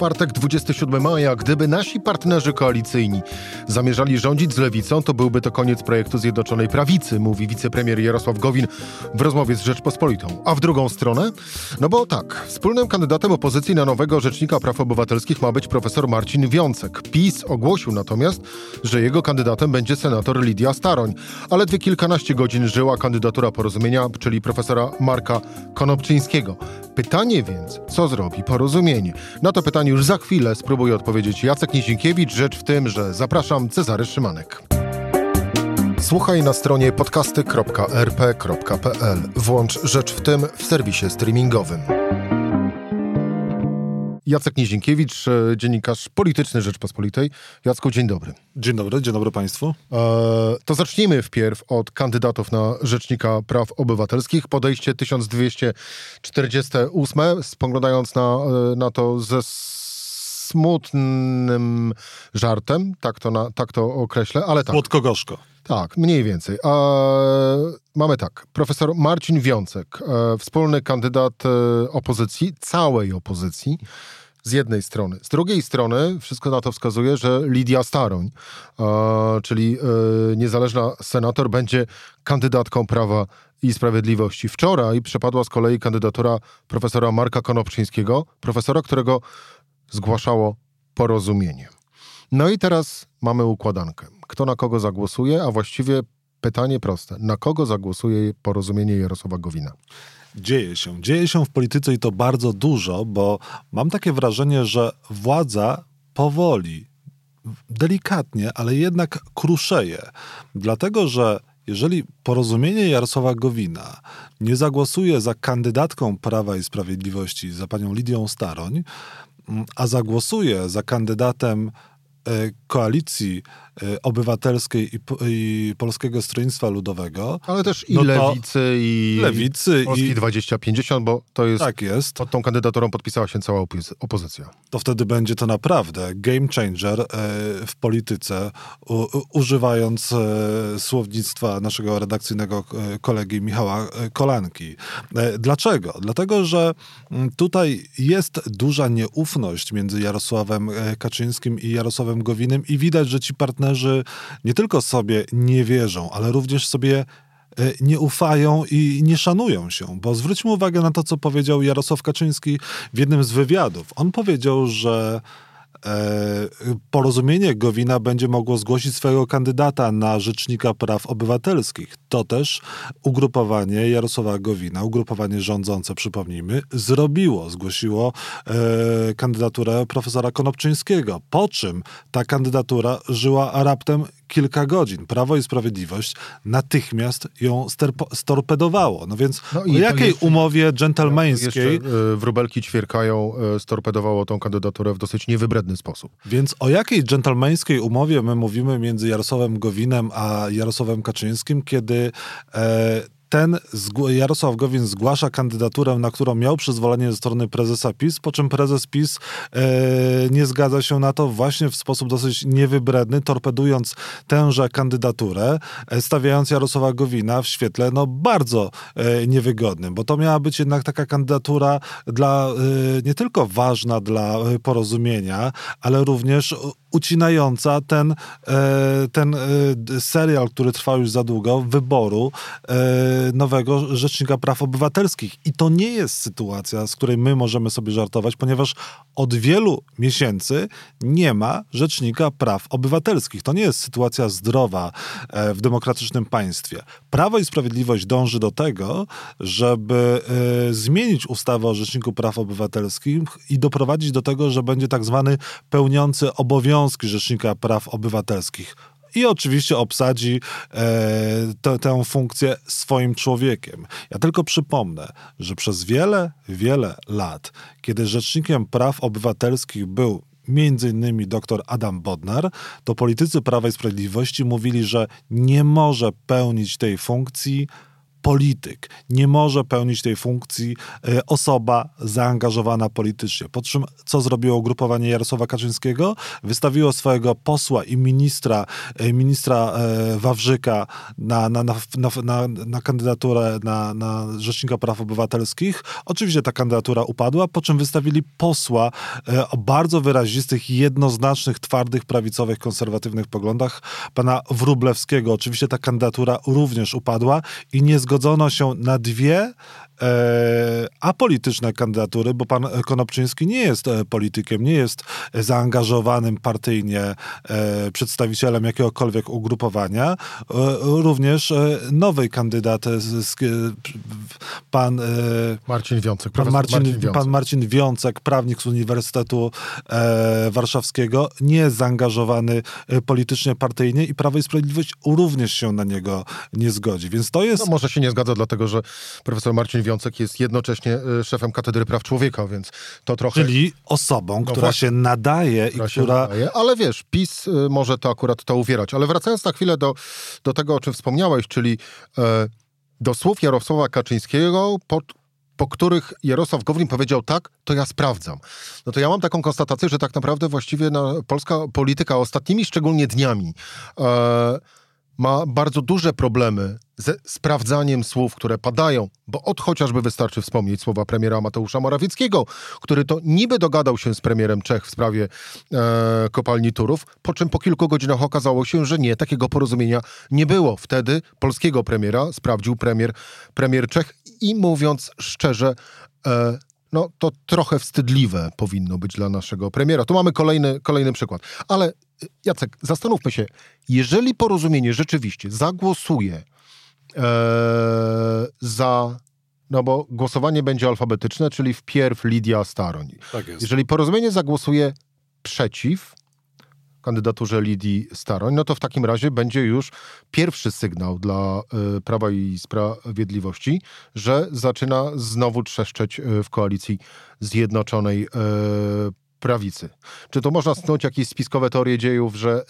czwartek, 27 maja, gdyby nasi partnerzy koalicyjni zamierzali rządzić z lewicą, to byłby to koniec projektu Zjednoczonej Prawicy, mówi wicepremier Jarosław Gowin w rozmowie z Rzeczpospolitą. A w drugą stronę? No bo tak, wspólnym kandydatem opozycji na nowego Rzecznika Praw Obywatelskich ma być profesor Marcin Wiącek. PiS ogłosił natomiast, że jego kandydatem będzie senator Lidia Staroń. Ale dwie kilkanaście godzin żyła kandydatura porozumienia, czyli profesora Marka Konopczyńskiego. Pytanie więc, co zrobi porozumienie? Na to pytanie już za chwilę spróbuje odpowiedzieć Jacek Nizinkiewicz. Rzecz w tym, że zapraszam Cezary Szymanek. Słuchaj na stronie podcasty.rp.pl. Włącz Rzecz w tym w serwisie streamingowym. Jacek Nizinkiewicz, e, dziennikarz polityczny Rzeczpospolitej. Jacku, dzień dobry. Dzień dobry, dzień dobry Państwu. E, to zacznijmy wpierw od kandydatów na Rzecznika Praw Obywatelskich. Podejście 1248, spoglądając na, e, na to ze smutnym żartem, tak to, na, tak to określę, ale tak. Słodko-gorzko. Tak, mniej więcej. E, mamy tak, profesor Marcin Wiącek, e, wspólny kandydat e, opozycji, całej opozycji, z jednej strony. Z drugiej strony wszystko na to wskazuje, że Lidia Staroń, e, czyli e, niezależna senator, będzie kandydatką Prawa i Sprawiedliwości. Wczoraj przepadła z kolei kandydatura profesora Marka Konopczyńskiego, profesora, którego zgłaszało porozumienie. No i teraz mamy układankę. Kto na kogo zagłosuje, a właściwie pytanie proste. Na kogo zagłosuje porozumienie Jarosława Gowina? Dzieje się. Dzieje się w polityce i to bardzo dużo, bo mam takie wrażenie, że władza powoli, delikatnie, ale jednak kruszeje. Dlatego, że jeżeli porozumienie Jarosława Gowina nie zagłosuje za kandydatką Prawa i Sprawiedliwości, za panią Lidią Staroń, a zagłosuje za kandydatem e, koalicji obywatelskiej i, i, Polskiego Stronnictwa Ludowego. Ale też i no Lewicy, i Lewicy, Polski i 2050, bo to jest, tak jest. Pod tą kandydaturą podpisała się cała opozycja. To wtedy będzie to naprawdę game changer e, w polityce, u, używając słownictwa naszego redakcyjnego kolegi Michała Kolanki. Dlaczego? Dlatego, że tutaj jest duża nieufność między Jarosławem Kaczyńskim i Jarosławem Gowinem i widać, że ci partnerzy nie tylko sobie nie wierzą, ale również sobie e, nie ufają i nie szanują się. Bo zwróćmy uwagę na to, co powiedział Jarosław Kaczyński w jednym z wywiadów. On powiedział, że porozumienie Gowina będzie mogło zgłosić swojego kandydata na Rzecznika Praw Obywatelskich. To też ugrupowanie Jarosława Gowina, ugrupowanie rządzące, przypomnijmy, zrobiło, zgłosiło e, kandydaturę profesora Konopczyńskiego, po czym ta kandydatura żyła raptem kilka godzin. Prawo i Sprawiedliwość natychmiast ją storpedowało. No więc no o jakiej jeszcze, umowie dżentelmeńskiej... Jeszcze, y, wróbelki ćwierkają, y, storpedowało tą kandydaturę w dosyć niewybredny sposób. Więc o jakiej dżentelmeńskiej umowie my mówimy między Jarosławem Gowinem a Jarosławem Kaczyńskim, kiedy e, ten Jarosław Gowin zgłasza kandydaturę, na którą miał przyzwolenie ze strony prezesa PiS, po czym prezes PiS e, nie zgadza się na to właśnie w sposób dosyć niewybredny, torpedując tęże kandydaturę, e, stawiając Jarosława Gowina w świetle no, bardzo e, niewygodnym, bo to miała być jednak taka kandydatura dla, e, nie tylko ważna dla e, porozumienia, ale również ucinająca ten, e, ten e, serial, który trwał już za długo, wyboru e, nowego Rzecznika Praw Obywatelskich. I to nie jest sytuacja, z której my możemy sobie żartować, ponieważ od wielu miesięcy nie ma Rzecznika Praw Obywatelskich. To nie jest sytuacja zdrowa w demokratycznym państwie. Prawo i Sprawiedliwość dąży do tego, żeby zmienić ustawę o Rzeczniku Praw Obywatelskich i doprowadzić do tego, że będzie tak zwany pełniący obowiązek obowiązki Rzecznika Praw Obywatelskich i oczywiście obsadzi e, tę funkcję swoim człowiekiem. Ja tylko przypomnę, że przez wiele, wiele lat, kiedy Rzecznikiem Praw Obywatelskich był innymi dr Adam Bodnar, to politycy Prawa i Sprawiedliwości mówili, że nie może pełnić tej funkcji polityk. Nie może pełnić tej funkcji e, osoba zaangażowana politycznie. Po czym, co zrobiło ugrupowanie Jarosława Kaczyńskiego? Wystawiło swojego posła i ministra, e, ministra e, Wawrzyka na, na, na, na, na kandydaturę na, na Rzecznika Praw Obywatelskich. Oczywiście ta kandydatura upadła, po czym wystawili posła o bardzo wyrazistych, jednoznacznych, twardych, prawicowych, konserwatywnych poglądach, pana Wrublewskiego. Oczywiście ta kandydatura również upadła i nie zgodzono się na dwie apolityczne kandydatury, bo pan Konopczyński nie jest e, politykiem, nie jest zaangażowanym partyjnie e, przedstawicielem jakiegokolwiek ugrupowania. E, również e, nowy kandydat, pan Marcin Wiącek. Pan Marcin, Marcin Wiącek. pan Marcin Wiącek, prawnik z Uniwersytetu Warszawskiego, nie jest zaangażowany politycznie, partyjnie i Prawo i Sprawiedliwość również się na niego nie zgodzi. Więc to jest... No, może się nie zgadza, dlatego że profesor Marcin Wiącek jest jednocześnie e, szefem Katedry Praw Człowieka, więc to trochę... Czyli osobą, no która właśnie, się nadaje która i która... Nadaje, ale wiesz, PiS e, może to akurat to uwierać. Ale wracając na chwilę do, do tego, o czym wspomniałeś, czyli e, do słów Jarosława Kaczyńskiego, pod, po których Jarosław Gowin powiedział tak, to ja sprawdzam. No to ja mam taką konstatację, że tak naprawdę właściwie na, polska polityka ostatnimi szczególnie dniami e, ma bardzo duże problemy ze sprawdzaniem słów, które padają, bo od chociażby wystarczy wspomnieć słowa premiera Mateusza Morawieckiego, który to niby dogadał się z premierem Czech w sprawie e, kopalni Turów, po czym po kilku godzinach okazało się, że nie, takiego porozumienia nie było. Wtedy polskiego premiera sprawdził premier, premier Czech i mówiąc szczerze, e, no to trochę wstydliwe powinno być dla naszego premiera. Tu mamy kolejny, kolejny przykład. Ale y, Jacek, zastanówmy się, jeżeli porozumienie rzeczywiście zagłosuje e, za no bo głosowanie będzie alfabetyczne, czyli wpierw Lidia Staroń. Tak jest. Jeżeli porozumienie zagłosuje przeciw, kandydaturze Lidii Staroń, no to w takim razie będzie już pierwszy sygnał dla y, Prawa i Sprawiedliwości, że zaczyna znowu trzeszczeć y, w koalicji Zjednoczonej y, prawicy. Czy to można snuć jakieś spiskowe teorie dziejów, że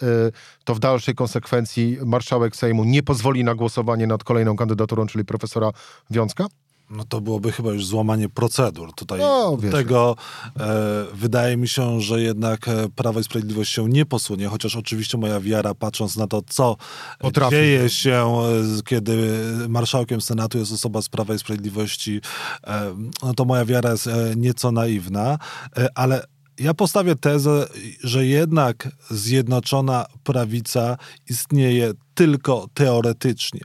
to w dalszej konsekwencji marszałek Sejmu nie pozwoli na głosowanie nad kolejną kandydaturą, czyli profesora Wiązka? No to byłoby chyba już złamanie procedur. Tutaj no, tego e, wydaje mi się, że jednak e, Prawo i Sprawiedliwość się nie posunie, chociaż oczywiście moja wiara, patrząc na to, co Potrafi. dzieje się, e, kiedy marszałkiem Senatu jest osoba z Prawa i Sprawiedliwości, e, no to moja wiara jest e, nieco naiwna, e, ale ja postawię tezę, że jednak zjednoczona prawica istnieje tylko teoretycznie.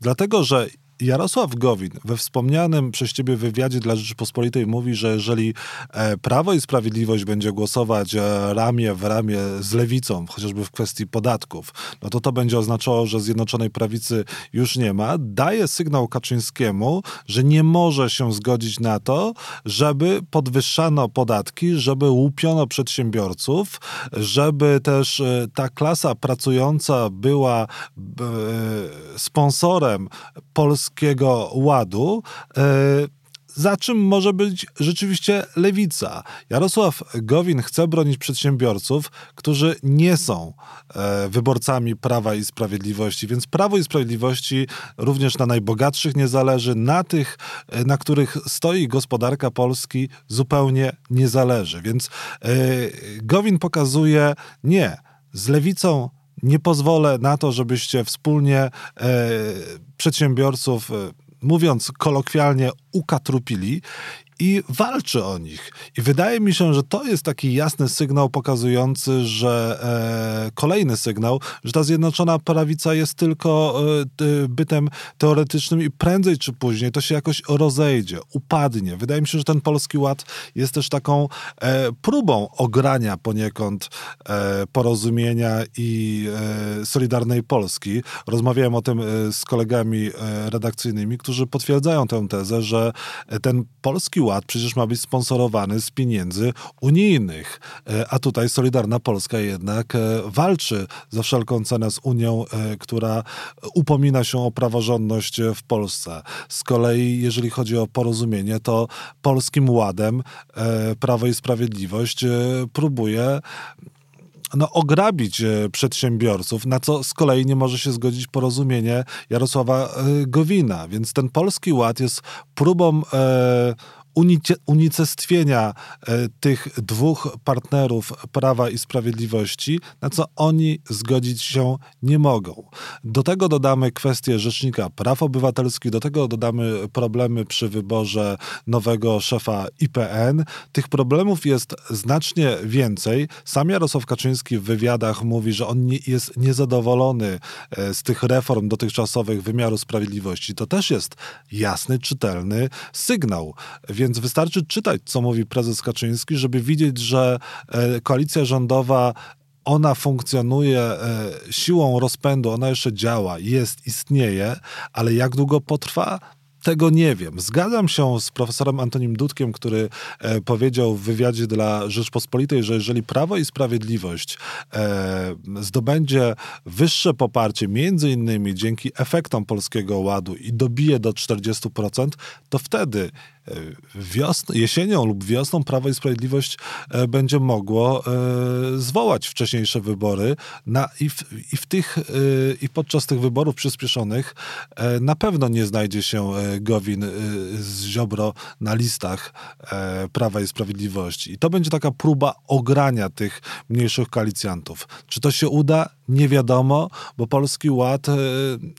Dlatego, że Jarosław Gowin we wspomnianym przez ciebie wywiadzie dla Rzeczypospolitej mówi, że jeżeli e, Prawo i Sprawiedliwość będzie głosować e, ramię w ramię z lewicą, chociażby w kwestii podatków, no to to będzie oznaczało, że Zjednoczonej Prawicy już nie ma. Daje sygnał Kaczyńskiemu, że nie może się zgodzić na to, żeby podwyższano podatki, żeby łupiono przedsiębiorców, żeby też e, ta klasa pracująca była sponsorem polskiego Polskiego Ładu, e, za czym może być rzeczywiście lewica. Jarosław Gowin chce bronić przedsiębiorców, którzy nie są e, wyborcami Prawa i Sprawiedliwości, więc Prawo i Sprawiedliwości również na najbogatszych nie zależy, na tych, e, na których stoi gospodarka Polski zupełnie nie zależy. Więc Gowin pokazuje nie, z lewicą nie pozwolę na to, żebyście wspólnie e, przedsiębiorców, e, mówiąc kolokwialnie, ukatrupili i walczy o nich. I wydaje mi się, że to jest taki jasny sygnał pokazujący, że e, kolejny sygnał, że ta Zjednoczona Prawica jest tylko e, bytem teoretycznym i prędzej czy później to się jakoś rozejdzie, upadnie. Wydaje mi się, że ten Polski Ład jest też taką e, próbą ogrania poniekąd e, porozumienia i e, Solidarnej Polski. Rozmawiałem o tym e, z kolegami redakcyjnymi, którzy potwierdzają tę tezę, że ten Polski Ład przecież ma być sponsorowany z pieniędzy unijnych, e, a tutaj Solidarna Polska jednak e, walczy za wszelką cenę z Unią, e, która upomina się o praworządność w Polsce. Z kolei, jeżeli chodzi o porozumienie, to Polskim Ładem Prawo i Sprawiedliwość próbuje no, ograbić e, przedsiębiorców, na co z kolei nie może się zgodzić porozumienie Jarosława e, Gowina. Więc ten polski ład jest próbą e, unicestwienia e, tych dwóch partnerów Prawa i Sprawiedliwości, na co oni zgodzić się nie mogą. Do tego dodamy kwestię Rzecznika Praw Obywatelskich, do tego dodamy problemy przy wyborze nowego szefa IPN. Tych problemów jest znacznie więcej. Sam Jarosław Kaczyński w wywiadach mówi, że on nie, jest niezadowolony e, z tych reform dotychczasowych wymiaru sprawiedliwości. To też jest jasny, czytelny sygnał. Więc więc wystarczy czytać, co mówi prezes Kaczyński, żeby widzieć, że e, koalicja rządowa ona funkcjonuje e, siłą rozpędu, ona jeszcze działa, jest, istnieje, ale jak długo potrwa, tego nie wiem. Zgadzam się z profesorem Antonim Dudkiem, który e, powiedział w wywiadzie dla Rzeczpospolitej, że jeżeli Prawo i Sprawiedliwość zdobędzie wyższe poparcie, między innymi dzięki efektom Polskiego Ładu i dobije do 40%, to wtedy wiosn, jesienią lub wiosną Prawo i Sprawiedliwość e, będzie mogło e, zwołać wcześniejsze wybory na, i, w, i, w tych, e, i podczas tych wyborów przyspieszonych na pewno nie znajdzie się Gowin z Ziobro na listach Prawa i Sprawiedliwości. I to będzie taka próba ogrania tych mniejszych koalicjantów. Czy to się uda? Nie wiadomo, bo Polski Ład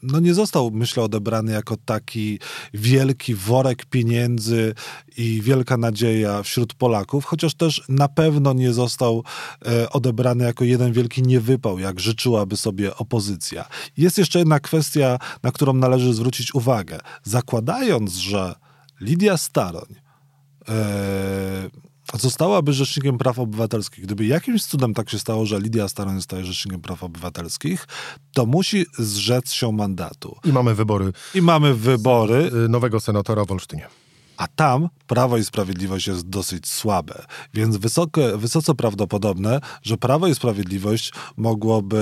no nie został, myślę, odebrany jako taki wielki worek pieniędzy, i wielka nadzieja wśród Polaków, chociaż też na pewno nie został e, odebrany jako jeden wielki niewypał, jak życzyłaby sobie opozycja. Jest jeszcze jedna kwestia, na którą należy zwrócić uwagę. Zakładając, że Lidia Staroń e, zostałaby Rzecznikiem Praw Obywatelskich. Gdyby jakimś cudem tak się stało, że Lidia Staroń zostaje Rzecznikiem Praw Obywatelskich, to musi zrzec się mandatu. I mamy wybory. I mamy wybory. Nowego senatora w Olsztynie a tam Prawo i Sprawiedliwość jest dosyć słabe. Więc wysokie, wysoce prawdopodobne, że Prawo i Sprawiedliwość mogłoby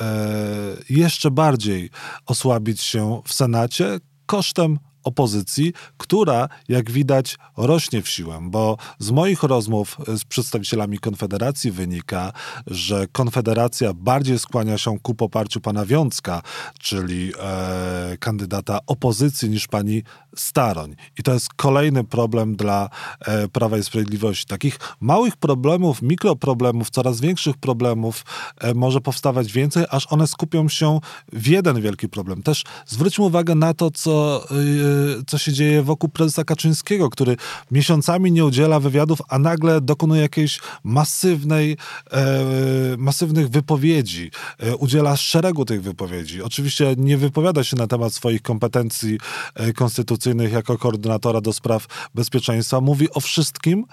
e, jeszcze bardziej osłabić się w Senacie kosztem opozycji, która, jak widać, rośnie w siłę, bo z moich rozmów z przedstawicielami Konfederacji wynika, że Konfederacja bardziej skłania się ku poparciu pana Wiącka, czyli e, kandydata opozycji, niż pani Staroń. I to jest kolejny problem dla e, Prawa i Sprawiedliwości. Takich małych problemów, mikroproblemów, coraz większych problemów e, może powstawać więcej, aż one skupią się w jeden wielki problem. Też zwróćmy uwagę na to, co e, co się dzieje wokół prezesa Kaczyńskiego, który miesiącami nie udziela wywiadów, a nagle dokonuje jakiejś masywnej, e, masywnych wypowiedzi. E, udziela szeregu tych wypowiedzi. Oczywiście nie wypowiada się na temat swoich kompetencji e, konstytucyjnych jako koordynatora do spraw bezpieczeństwa. Mówi o wszystkim,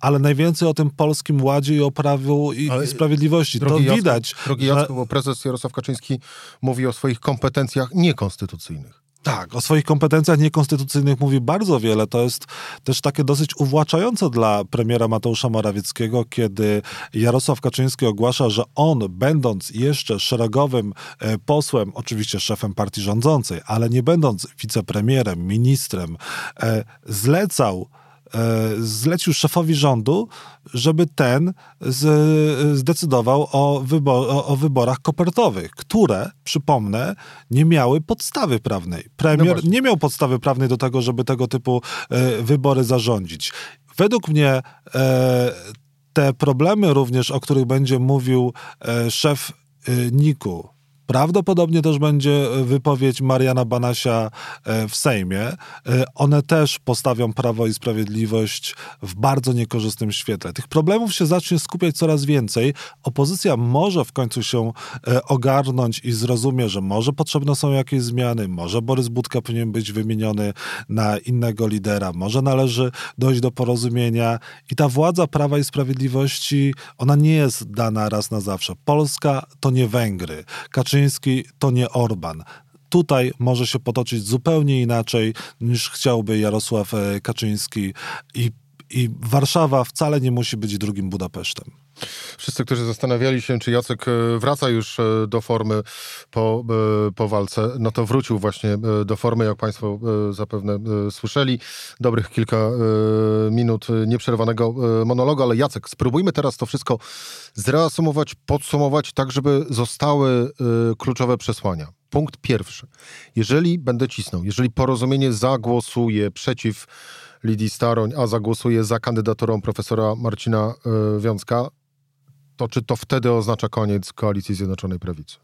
ale najwięcej o tym polskim ładzie i o prawu i, sprawiedliwości. To Jacku, widać. Drogi Jacku, że... bo prezes Jarosław Kaczyński mówi o swoich kompetencjach niekonstytucyjnych. Tak, o swoich kompetencjach niekonstytucyjnych mówi bardzo wiele. To jest też takie dosyć uwłaczające dla premiera Mateusza Morawieckiego, kiedy Jarosław Kaczyński ogłasza, że on, będąc jeszcze szeregowym e, posłem, oczywiście szefem partii rządzącej, ale nie będąc wicepremierem, ministrem, e, zlecał zlecił szefowi rządu, żeby ten z, zdecydował o, wybor, o, o, wyborach kopertowych, które, przypomnę, nie miały podstawy prawnej. Premier no nie miał podstawy prawnej do tego, żeby tego typu e, wybory zarządzić. Według mnie e, te problemy również, o których będzie mówił e, szef e, NIK-u, Prawdopodobnie też będzie e, wypowiedź Mariana Banasia e, w Sejmie. E, one też postawią Prawo i Sprawiedliwość w bardzo niekorzystnym świetle. Tych problemów się zacznie skupiać coraz więcej. Opozycja może w końcu się ogarnąć i zrozumie, że może potrzebne są jakieś zmiany, może Borys Budka powinien być wymieniony na innego lidera, może należy dojść do porozumienia i ta władza Prawa i Sprawiedliwości, ona nie jest dana raz na zawsze. Polska to nie Węgry. Kaczyński Kaczyński to nie Orban. Tutaj może się potoczyć zupełnie inaczej niż chciałby Jarosław e, Kaczyński i, i Warszawa wcale nie musi być drugim Budapesztem. Wszyscy, którzy zastanawiali się, czy Jacek e, wraca już e, do formy po, e, po walce, no to wrócił właśnie do formy, jak Państwo zapewne słyszeli. Dobrych kilka minut nieprzerwanego monologu, ale Jacek, spróbujmy teraz to wszystko zreasumować, podsumować, tak żeby zostały kluczowe przesłania. Punkt pierwszy. Jeżeli będę cisnął, jeżeli porozumienie zagłosuje przeciw Lidii Staroń, a zagłosuje za kandydaturą profesora Marcina Wiązka, to czy to wtedy oznacza koniec koalicji Zjednoczonej Prawicy?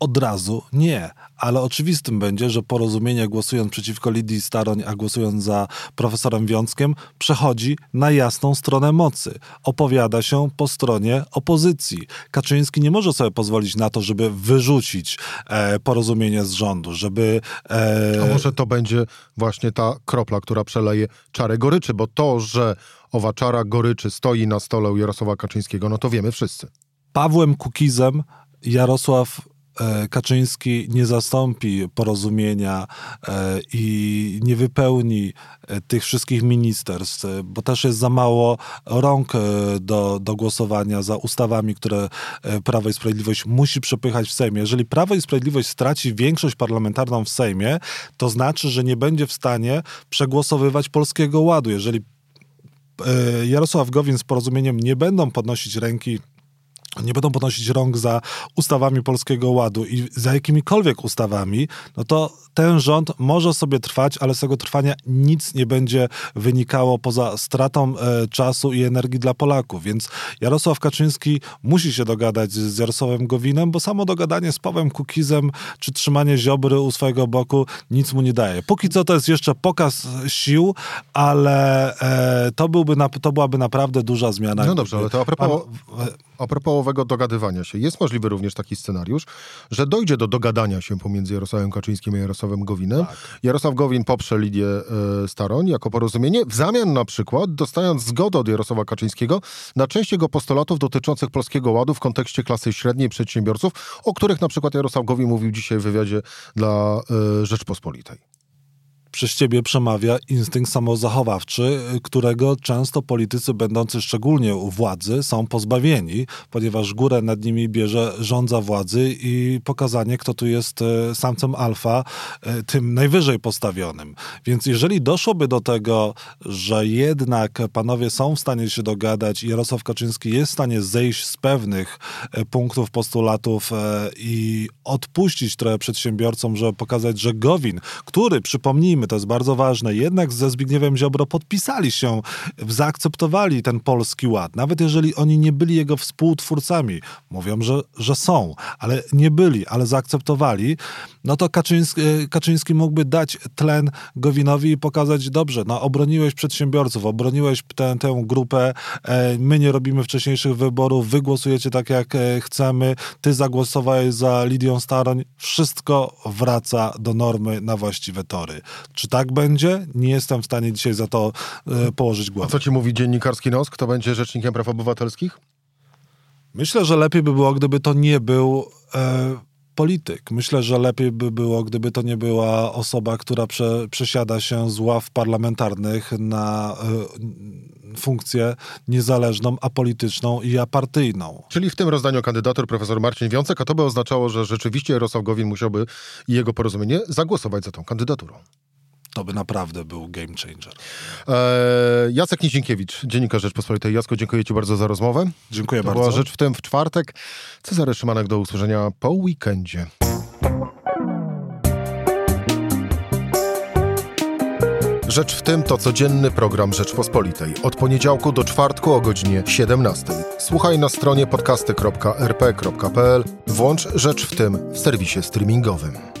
Od razu nie, ale oczywistym będzie, że porozumienie głosując przeciwko Lidii Staroń, a głosując za profesorem Wiązkiem, przechodzi na jasną stronę mocy. Opowiada się po stronie opozycji. Kaczyński nie może sobie pozwolić na to, żeby wyrzucić e, porozumienie z rządu, żeby... E... A może to będzie właśnie ta kropla, która przeleje czarę goryczy, bo to, że owa czara goryczy stoi na stole u Jarosława Kaczyńskiego, no to wiemy wszyscy. Pawłem Kukizem Jarosław e, Kaczyński nie zastąpi porozumienia e, i nie wypełni e, tych wszystkich ministerstw, bo też jest za mało rąk do, do głosowania za ustawami, które Prawo i Sprawiedliwość musi przepychać w Sejmie. Jeżeli Prawo i Sprawiedliwość straci większość parlamentarną w Sejmie, to znaczy, że nie będzie w stanie przegłosowywać Polskiego Ładu. Jeżeli Jarosław Gowin z porozumieniem nie będą podnosić ręki nie będą podnosić rąk za ustawami Polskiego Ładu i za jakimikolwiek ustawami, no to ten rząd może sobie trwać, ale z tego trwania nic nie będzie wynikało poza stratą e, czasu i energii dla Polaków. Więc Jarosław Kaczyński musi się dogadać z Jarosławem Gowinem, bo samo dogadanie z Pawłem Kukizem czy trzymanie Ziobry u swojego boku nic mu nie daje. Póki co to jest jeszcze pokaz sił, ale e, to, byłby na, to byłaby naprawdę duża zmiana. No dobrze, ale to a propos... A propos owego dogadywania się, jest możliwy również taki scenariusz, że dojdzie do dogadania się pomiędzy Jarosławem Kaczyńskim a Jarosławem Gowinem. Tak. Jarosław Gowin poprze Lidię e, Staroń jako porozumienie, w zamian na przykład dostając zgodę od Jarosława Kaczyńskiego na część jego postulatów dotyczących Polskiego Ładu w kontekście klasy średniej przedsiębiorców, o których na przykład Jarosław Gowin mówił dzisiaj w wywiadzie dla e, Rzeczpospolitej przez ciebie przemawia instynkt samozachowawczy, którego często politycy będący szczególnie u władzy są pozbawieni, ponieważ górę nad nimi bierze rządza władzy i pokazanie, kto tu jest e, samcem alfa, e, tym najwyżej postawionym. Więc jeżeli doszłoby do tego, że jednak panowie są w stanie się dogadać i Jarosław Kaczyński jest w stanie zejść z pewnych e, punktów, postulatów i odpuścić trochę przedsiębiorcom, żeby pokazać, że Gowin, który, przypomnijmy, to jest bardzo ważne, jednak ze Zbigniewem Ziobro podpisali się, zaakceptowali ten polski ład. Nawet jeżeli oni nie byli jego współtwórcami, mówią, że, że są, ale nie byli, ale zaakceptowali, no to Kaczyński, Kaczyński mógłby dać tlen Gowinowi i pokazać, dobrze, no obroniłeś przedsiębiorców, obroniłeś tę, tę grupę, e, my nie robimy wcześniejszych wyborów, wy głosujecie tak jak e, chcemy, ty zagłosowałeś za Lidią Staroń, wszystko wraca do normy na właściwe tory. Czy tak będzie? Nie jestem w stanie dzisiaj za to e, położyć głowy. A co ci mówi dziennikarski nos? Kto będzie rzecznikiem praw obywatelskich? Myślę, że lepiej by było, gdyby to nie był e, polityk. Myślę, że lepiej by było, gdyby to nie była osoba, która prze, przesiada się z ław parlamentarnych na e, funkcję niezależną, apolityczną i apartyjną. Czyli w tym rozdaniu kandydatur profesor Marcin Wiącek, a to by oznaczało, że rzeczywiście Jarosław Gowin musiałby i jego porozumienie zagłosować za tą kandydaturą to by naprawdę był game changer. Eee, Jacek Nizinkiewicz, Dziennikarz Rzeczpospolitej. Jacko, dziękuję Ci bardzo za rozmowę. Dziękuję to bardzo. była Rzecz w tym w czwartek. Cezary Szymanek do usłyszenia po weekendzie. Rzecz w tym to codzienny program Rzeczpospolitej. Od poniedziałku do czwartku o godzinie 17. Słuchaj na stronie podcasty.rp.pl. Włącz Rzecz w tym w serwisie streamingowym.